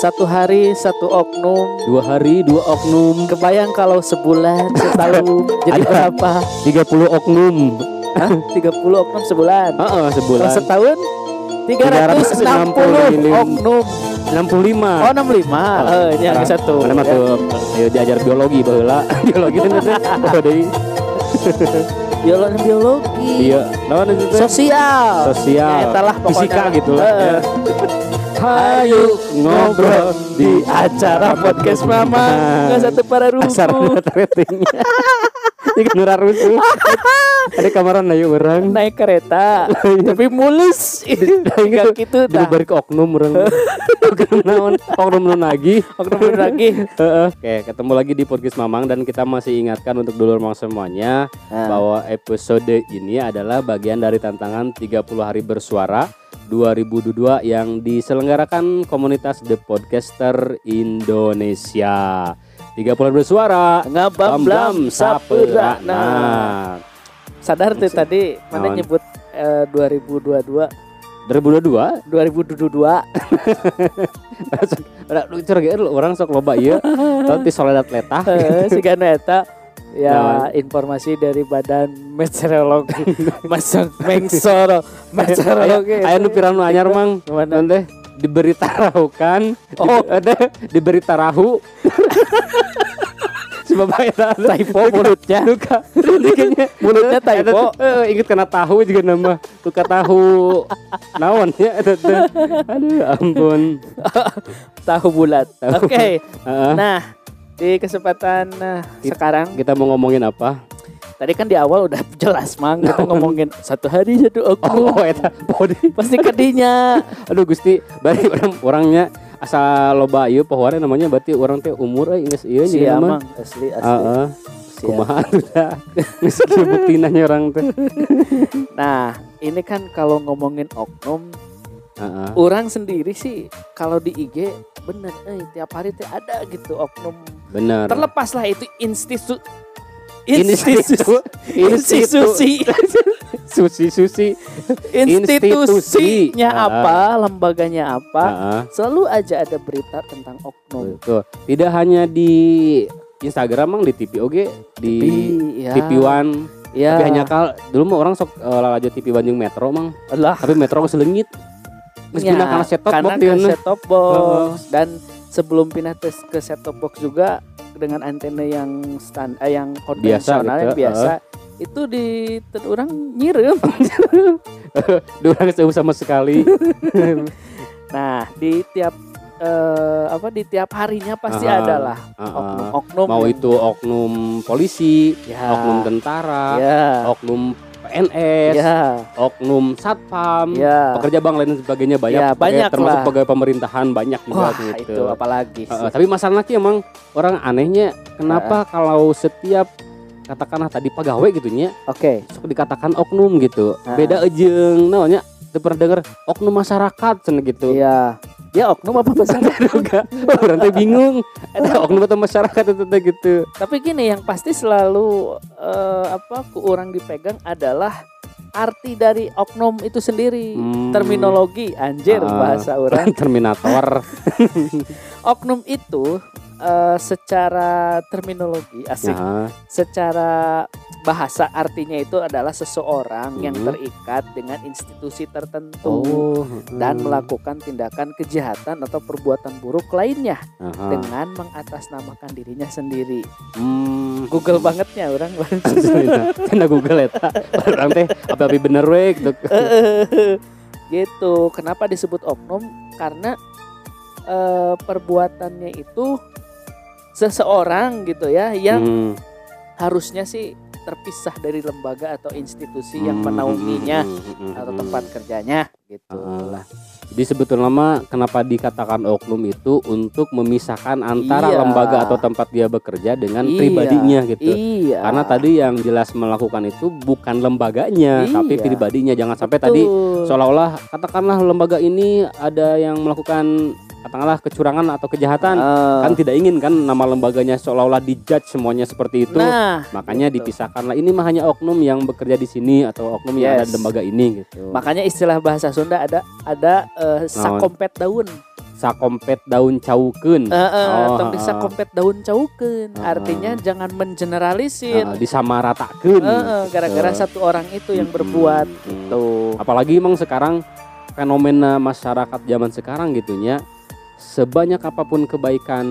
Satu hari satu oknum. Dua hari dua oknum. Kebayang kalau sebulan setahun jadi Ada. berapa? 30 oknum. Hah? 30 oknum sebulan. Heeh, sebulan. Kalau setahun 360 360 oknum. 65. Oh 65. Eh, ini yang satu. Mana tuh ayo diajar biologi baheula. biologi. Oh, deui. Biologi biologi. Iya, naon itu teh? Sosial. Sosial. Ya, etalah pokoknya. Fisika gitu lah. Hayu ngobrol di acara podcast Mama. Nggak satu para ruku. asar ratingnya. Ini kan nurah rusuh. Ada kamaran ayo orang. naik kereta tapi mulus enggak gitu Jadi tah bari ke oknum orang. oknum naon? Oknum naon lagi. oknum lagi Heeh. Oke, ketemu lagi di podcast Mamang dan kita masih ingatkan untuk dulur mang semuanya Nah. bahwa episode ini adalah bagian dari tantangan 30 hari bersuara 2022 yang diselenggarakan komunitas The Podcaster Indonesia. 30 hari bersuara. ngabam blam sapera nah sadar tuh tadi mana Naon? nyebut eh, 2022 2022 2022 Udah lucu lagi lu orang sok loba ieu tapi soledad letah. Eh, si Gana eta ya Naon? informasi dari badan meteorologi masang mengsoro meteorologi. Aya nu pirang nu anyar mang. Teh diberi tarahukan Oh. ada diberi tarahu. Sebab eta typo mulutnya. Luka. Mulutnya typo. eh, inget kena tahu juga nama. Luka tahu. Naon ya eta aduh ampun. Tahu bulat. Oke. Heeh. nah di kesempatan nah, It- sekarang. kita mau ngomongin apa? Tadi kan di awal udah jelas mang. Kita ngomongin satu hari satu oknum oh eta body. Pasti kedinya. aduh gusti. Bari orang orangnya asal loba ieu pohonnya namanya berarti orang teh umur euy geus ieu nama. Amang asli asli. heeh. Si kumaha udah geus buktinanya orang teh. Nah ini kan kalau ngomongin oknum, heeh. orang sendiri sih kalau di IG bener, eh tiap hari teh ada gitu oknum. bener Terlepas lah itu institusi institusi institusi susi susi institusinya Ah. apa, lembaganya apa, Heeh. selalu aja ada berita tentang oknum. Betul. Tidak hanya di Instagram mang di TV oge di ya, TV One ya, tapi hanya kal dulu mah orang sok uh, lalajo TV Bandung Metro mang lah tapi Metro geus geus Ya, kana set top karena box dia set top box dan sebelum pindah tes ke set top box juga dengan antena yang stand eh, yang konvensional gitu, yang biasa itu di orang nyirim Dulu geus eueuh sama sekali. nah di tiap eh, apa di tiap harinya pasti Aha, ada lah Heeh. oknum-oknum. Mau itu oknum polisi, ya. oknum tentara, ya. oknum PNS, ya oknum satpam, ya pekerja bank lain dan sebagainya banyak, Ya, banyak termasuk lah. pegawai pemerintahan banyak juga wah gitu. itu apalagi sih. tapi masalahnya emang orang anehnya kenapa kalau setiap katakanlah tadi pegawai gitu nya oke sok dikatakan oknum gitu Heeh. beda ejeng namanya teu pernah denger oknum masyarakat cenah gitu iya ya oknum apa bahasa juga orang teh bingung ada oknum atau masyarakat itu teh gitu Tapi gini yang pasti selalu eh, apa ku orang dipegang adalah arti dari oknum itu sendiri. Hmm. Terminologi anjir Ah. bahasa orang. Terminator Oknum itu eh, secara terminologi asik Nah, secara bahasa artinya itu adalah seseorang yang Hmm. terikat dengan institusi tertentu oh dan hmm. melakukan tindakan kejahatan atau perbuatan buruk lainnya Aha. dengan mengatasnamakan dirinya sendiri. Hmm. Google bangetnya orang. Kena Google eta. Orang teh apa-apa bener we gitu. gitu. Kenapa disebut oknum? Karena eh, perbuatannya itu seseorang gitu ya yang Hmm. harusnya sih terpisah dari lembaga atau institusi yang Hmm, menaunginya hmm, hmm, hmm, atau hmm. tempat kerjanya gitu. Alah. Jadi sebetulnya mah kenapa dikatakan oknum itu untuk memisahkan antara Iya. lembaga atau tempat dia bekerja dengan Iya. pribadinya gitu. Iya. Karena tadi yang jelas melakukan itu bukan lembaganya, tapi Iya. pribadinya. Jangan sampai tadi Betul. seolah-olah katakanlah lembaga ini ada yang melakukan katakanlah kecurangan atau kejahatan. Eh, Kan tidak ingin kan nama lembaganya seolah-olah dijudge semuanya seperti itu. nah, Makanya gitu. dipisahkanlah ini mah hanya oknum yang bekerja di sini atau oknum yang ada Yes. di lembaga ini gitu. makanya istilah bahasa Sunda ada ada eh, sakompet daun. sakompet daun caukeun. Heeh, Oh, tong heeh. disakompet daun caukeun. Heeh. Artinya jangan mengeneralisir. Heeh, disamaratakeun. Heeh, gara-gara Gitu. satu orang itu yang berbuat Mm-mm. gitu. Apalagi emang sekarang fenomena masyarakat zaman sekarang gitunya sebanyak apa pun kebaikan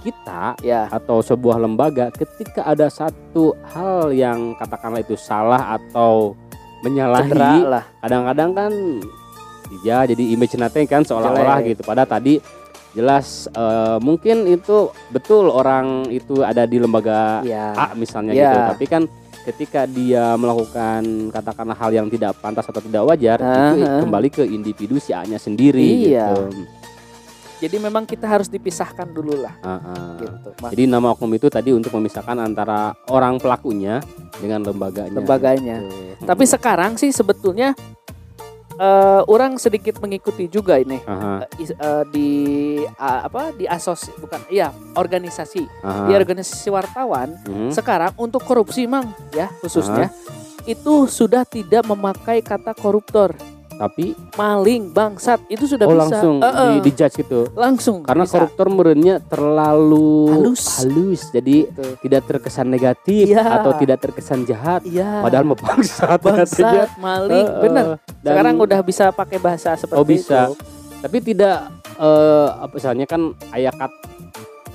kita Ya, atau sebuah lembaga ketika ada satu hal yang katakanlah itu salah atau menyalahi lah. kadang-kadang kan ya jadi image nate kan seolah-olah gitu pada tadi jelas eh, mungkin itu betul orang itu ada di lembaga Ya. A misalnya Ya. gitu tapi kan ketika dia melakukan katakanlah hal yang tidak pantas atau tidak wajar itu Ah, ah. kembali ke individu si A-nya sendiri Iya. gitu. Jadi memang kita harus dipisahkan dulu lah Ah, ah. gitu. Jadi nama oknum itu tadi untuk memisahkan antara orang pelakunya dengan lembaganya. Lembaganya. Gitu. Tapi sekarang sih sebetulnya eh, orang sedikit mengikuti juga ini eh, is- eh, di ah, apa di asos bukan iya organisasi aha. di organisasi wartawan Mhm. sekarang untuk korupsi mang ya khususnya itu sudah tidak memakai kata koruptor Tapi maling bangsat itu sudah oh bisa langsung Eh, eh, di, dijudge gitu. langsung Karena bisa. koruptor merenya terlalu Halus. halus, jadi Gitu. tidak terkesan negatif Iya. atau tidak terkesan jahat. iya Padahal mau bangsat bangsat maling Eh, eh. bener Dan- sekarang udah bisa pakai bahasa seperti Oh, bisa. itu Tapi tidak apa misalnya kan ayakat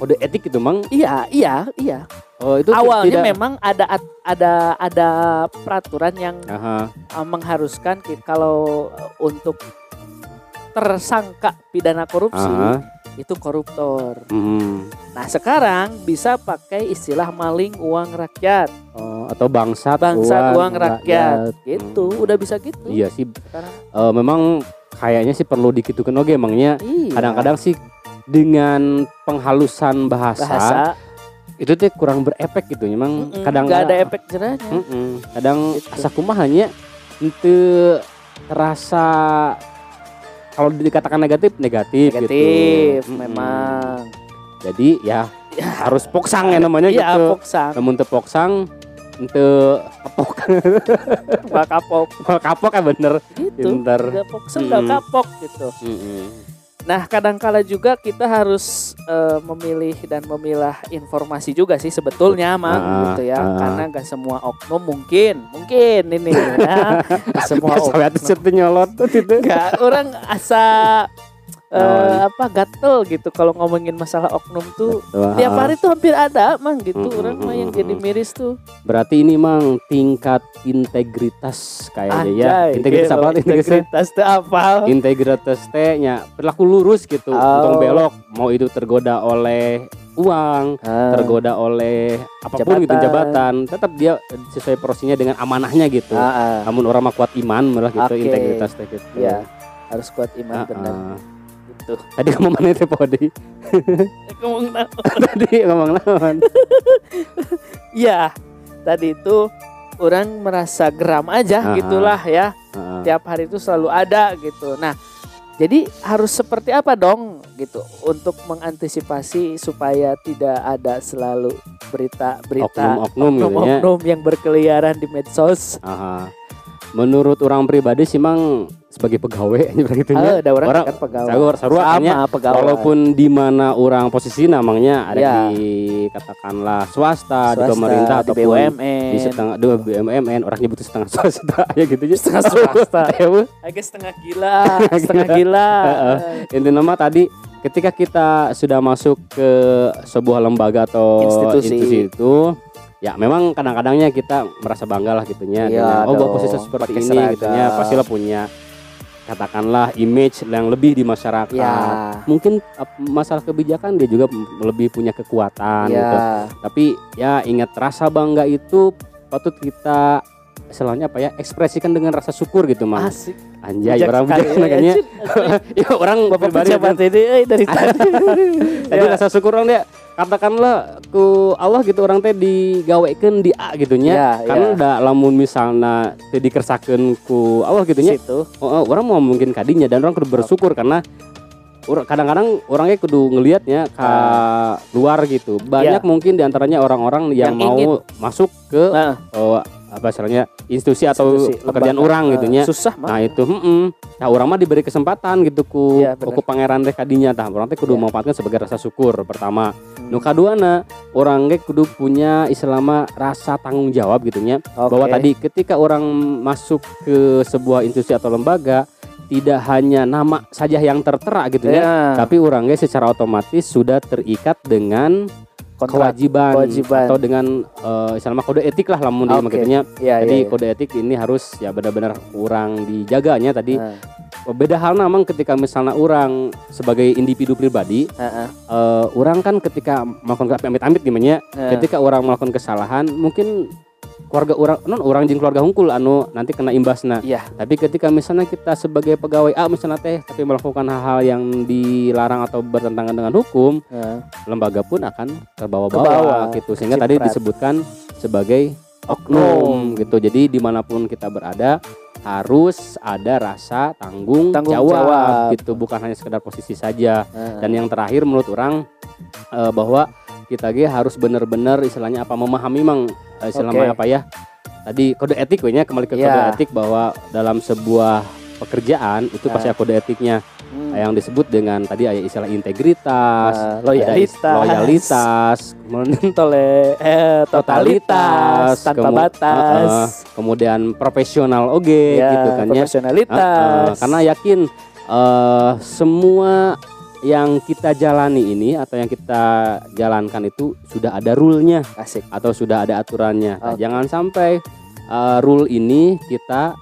kode etik gitu, Mang. iya iya iya Oh, itu awalnya tidak memang ada ada ada peraturan yang Aha. uh, mengharuskan kalau uh, untuk tersangka pidana korupsi Aha. itu koruptor. Mhm. Nah sekarang bisa pakai istilah maling uang rakyat, Oh, atau bangsat, bangsat uang, rakyat, gitu. Hmm. Udah bisa gitu. Iya sih, Sekarang. eh, memang kayaknya sih perlu dikitukan oke emangnya. Iya. Kadang-kadang sih dengan penghalusan bahasa, bahasa itu tuh kurang berefek gitu. Memang mm-mm, kadang nggak ada efek jerahnya. Mm-mm. Kadang Gitu. asa kumahanya itu terasa kalau dikatakan negatif negatif, Negatif gitu. Memang. Jadi ya Ya, harus poksang ya namanya Iya, gitu. poksang, Namun teu poksang ente kapok nggak kapok kapok ya bener gitu. Nggak poksang, nggak kapok gitu. Mm-mm. Nah, kadangkala juga kita harus eh, memilih dan memilah informasi juga sih sebetulnya, Mang, Ah, gitu ya. ah. Karena gak semua oknum mungkin, mungkin ini ya. Nggak semua oknum. nyolot gitu. Gak, orang asa eh, Naon? apa gatel gitu kalau ngomongin masalah oknum tuh. Wah, Tiap hari tuh hampir ada, Mang, gitu. Mm-mm, Orang mah yang jadi miris tuh. Berarti ini mang tingkat integritas kayaknya ya. Integritas gitu. apa? Integritas Integritas tuh apa? integritas teh nya berlaku lurus gitu. Oh. Untung belok mau itu tergoda oleh uang, Ah, tergoda oleh apa pun gitu Jabatan. jabatan, tetap dia sesuai porsinya dengan amanahnya gitu. ah, ah. Namun orang mah kuat iman malah gitu Oke. integritas teh gitu. Iya, harus kuat iman Ah, benar ah. Gitu. Tadi ngomong mana teh Podi? Ngomong naon? Tadi ngomong naon? Iya, tadi itu orang merasa geram aja Ah, gitulah ya. Heeh. Tiap hari itu selalu ada gitu. Nah, jadi harus seperti apa dong gitu untuk mengantisipasi supaya tidak ada selalu berita-berita Oknum-oknum gitu ya. oknum yang berkeliaran di medsos. Aha. Menurut orang pribadi sih mang sebagai pegawai begitu Ah, nya. ada orang, Orang- kan pegawai. Sarua- sarua Sama pegawai. Walaupun di mana orang posisi namanya ada Ya. di katakanlah swasta, di Swasta, pemerintah di ataupun BUMN, di setengah dua BUMN orang nyebut setengah swasta ya gitu aja Setengah swasta. Ya, Bu. agak setengah gila, setengah gila. Heeh. intinya mah tadi ketika kita sudah masuk ke sebuah lembaga atau Institusi. institusi itu ya memang kadang-kadangnya kita merasa bangga lah gitunya Iya dengan, oh dong, posisi seperti pakai ini seragam. gitunya pastilah punya katakanlah image yang lebih di masyarakat Ya, mungkin masalah kebijakan dia juga lebih punya kekuatan gitu ya. tapi ya ingat rasa bangga itu patut kita istilahnya apa ya ekspresikan dengan rasa syukur gitu mah Asik. anjay Bijak orang bijak ya, asik. ya orang Bapak pribadi ini eh, dari tadi. tadi Ya. rasa syukur orang dia katakanlah ku Allah gitu orang teh digawekeun di A gitunya Ya, karena ya. udah lamun misalnya teh dikersakeun ku Allah gitunya situ. oh, oh, orang mau mungkin kadinya dan orang kudu bersyukur karena kadang-kadang orangnya kudu ngelihatnya ke luar gitu banyak Ya. mungkin di antaranya orang-orang yang, Yang mau ingin. masuk ke Nah, oh, apa istilahnya institusi atau Institusi, pekerjaan lembaga. orang gitu nya. susah mah Nah itu, mm nah orang mah diberi kesempatan gitu ku, bener. ku pangeran teh kadinya, tah orang teh kudu Iya. memanfaatkan sebagai rasa syukur pertama. Hmm. Nu kaduana orang ge kudu punya istilahnya rasa tanggung jawab gitu nya Oke. bahwa tadi ketika orang masuk ke sebuah institusi atau lembaga tidak hanya nama saja yang tertera gitu ya, ya, tapi orangnya secara otomatis sudah terikat dengan kontrak. kewajiban, kewajiban. atau dengan eh istilahnya kode etik lah lamun Oke. makanya ya, jadi ya, ya. kode etik ini harus ya benar-benar kurang dijaganya tadi Nah, beda hal namang ketika misalnya orang sebagai individu pribadi heeh, eh orang kan ketika melakukan amit-amit gimana heeh. ketika orang melakukan kesalahan mungkin keluarga orang non orang jeung keluarga hungkul anu nanti kena imbasna Iya. tapi ketika misalnya kita sebagai pegawai A misalnya teh tapi melakukan hal-hal yang dilarang atau bertentangan dengan hukum Heeh. lembaga pun akan terbawa-bawa gitu sehingga tadi Keciprat. disebutkan sebagai oknum gitu jadi di mana pun kita berada harus ada rasa tanggung, Tanggung jawab, jawab. gitu bukan hanya sekedar posisi saja dan yang terakhir menurut orang eh, bahwa kita ge harus benar-benar istilahnya apa memahami mang eh, istilahnya Oke. apa ya tadi kode etik we nya kembali ke kode Ya. etik bahwa dalam sebuah pekerjaan itu pasti Nah. ada kode etiknya Hmm. yang disebut dengan tadi ada istilah integritas ada loyalitas, loyalitas kemudian tole, eh, totalitas, tanpa kemu- batas, uh-uh, kemudian profesional oge ya, gitu kan ya profesionalitas, Uh-uh, karena yakin eh semua yang kita jalani ini atau yang kita jalankan itu sudah ada rule-nya asik. atau sudah ada aturannya. Nah, Oke. Jangan sampai eh, rule ini kita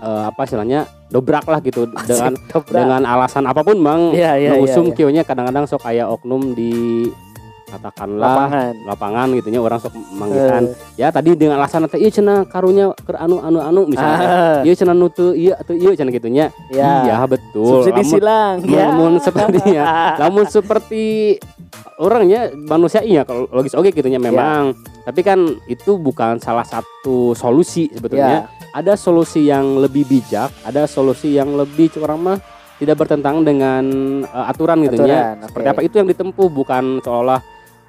eh, apa istilahnya dobrak lah gitu dengan Asik, dobrak. dengan alasan apa pun bang. Iya, iya, nu iya, usum iya. kionya kadang-kadang sok kayak oknum di katakanlah lapangan. lapangan gitunya orang sok manggitan Eh, ya tadi dengan alasan teh iya cenah karunya ke anu anu anu misalnya ah, iya cenah nu teu iya teu iya cenah gitunya ya. iya betul Subsidi Lamun- silang. Ya. namun sepertinya namun seperti orangnya manusia iya kalau logis oke gitunya Ya. memang tapi kan itu bukan salah satu solusi sebetulnya Ya. ada solusi yang lebih bijak ada solusi yang lebih curang mah tidak bertentangan dengan eh, aturan gitu ya Aturan, seperti oke. apa itu yang ditempuh bukan seolah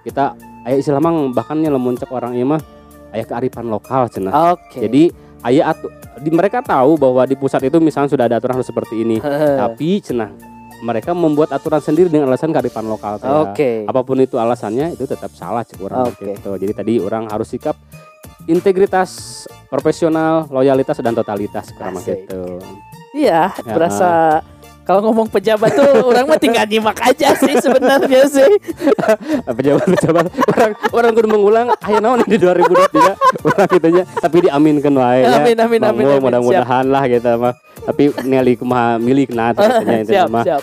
kita ayah istilah mang bahkannya lemun cek orang ieu mah ayah kearifan lokal cenah Oke. jadi ayah atu, di, mereka tahu bahwa di pusat itu misalnya sudah ada aturan harus seperti ini tapi cenah mereka membuat aturan sendiri dengan alasan kearifan lokal. Oke. apa pun itu alasannya itu tetap salah cek orang Oke. gitu jadi tadi orang harus sikap integritas profesional loyalitas dan totalitas kurang Asik. gitu Iya, Ya. berasa kalau ngomong pejabat tuh orang mah tinggal nyimak aja sih sebenarnya sih. pejabat pejabat orang orang kudu mengulang ayo naon di 2023 orang gitunya tapi diaminkan wae ya Amin, amin, amin, amin. mudah-mudahan lah gitu mah tapi Nelly kumaha milih kena katanya itu siap, mah siap.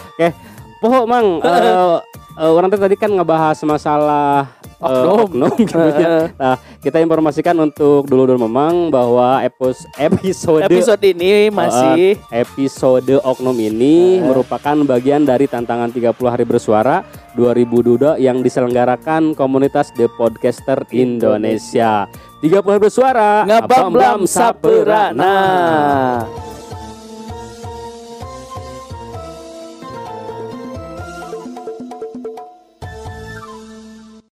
Poho mang eh, eh, orang tadi kan ngebahas masalah eh, Oknum. oknum gitu ya. Nah, kita informasikan untuk dulu-dulu memang bahwa episode Episode ini masih episode oknum ini Eh. merupakan bagian dari tantangan 30 hari bersuara 2022 yang diselenggarakan komunitas The Podcaster Indonesia. 30 hari bersuara ngabam-blam saperana.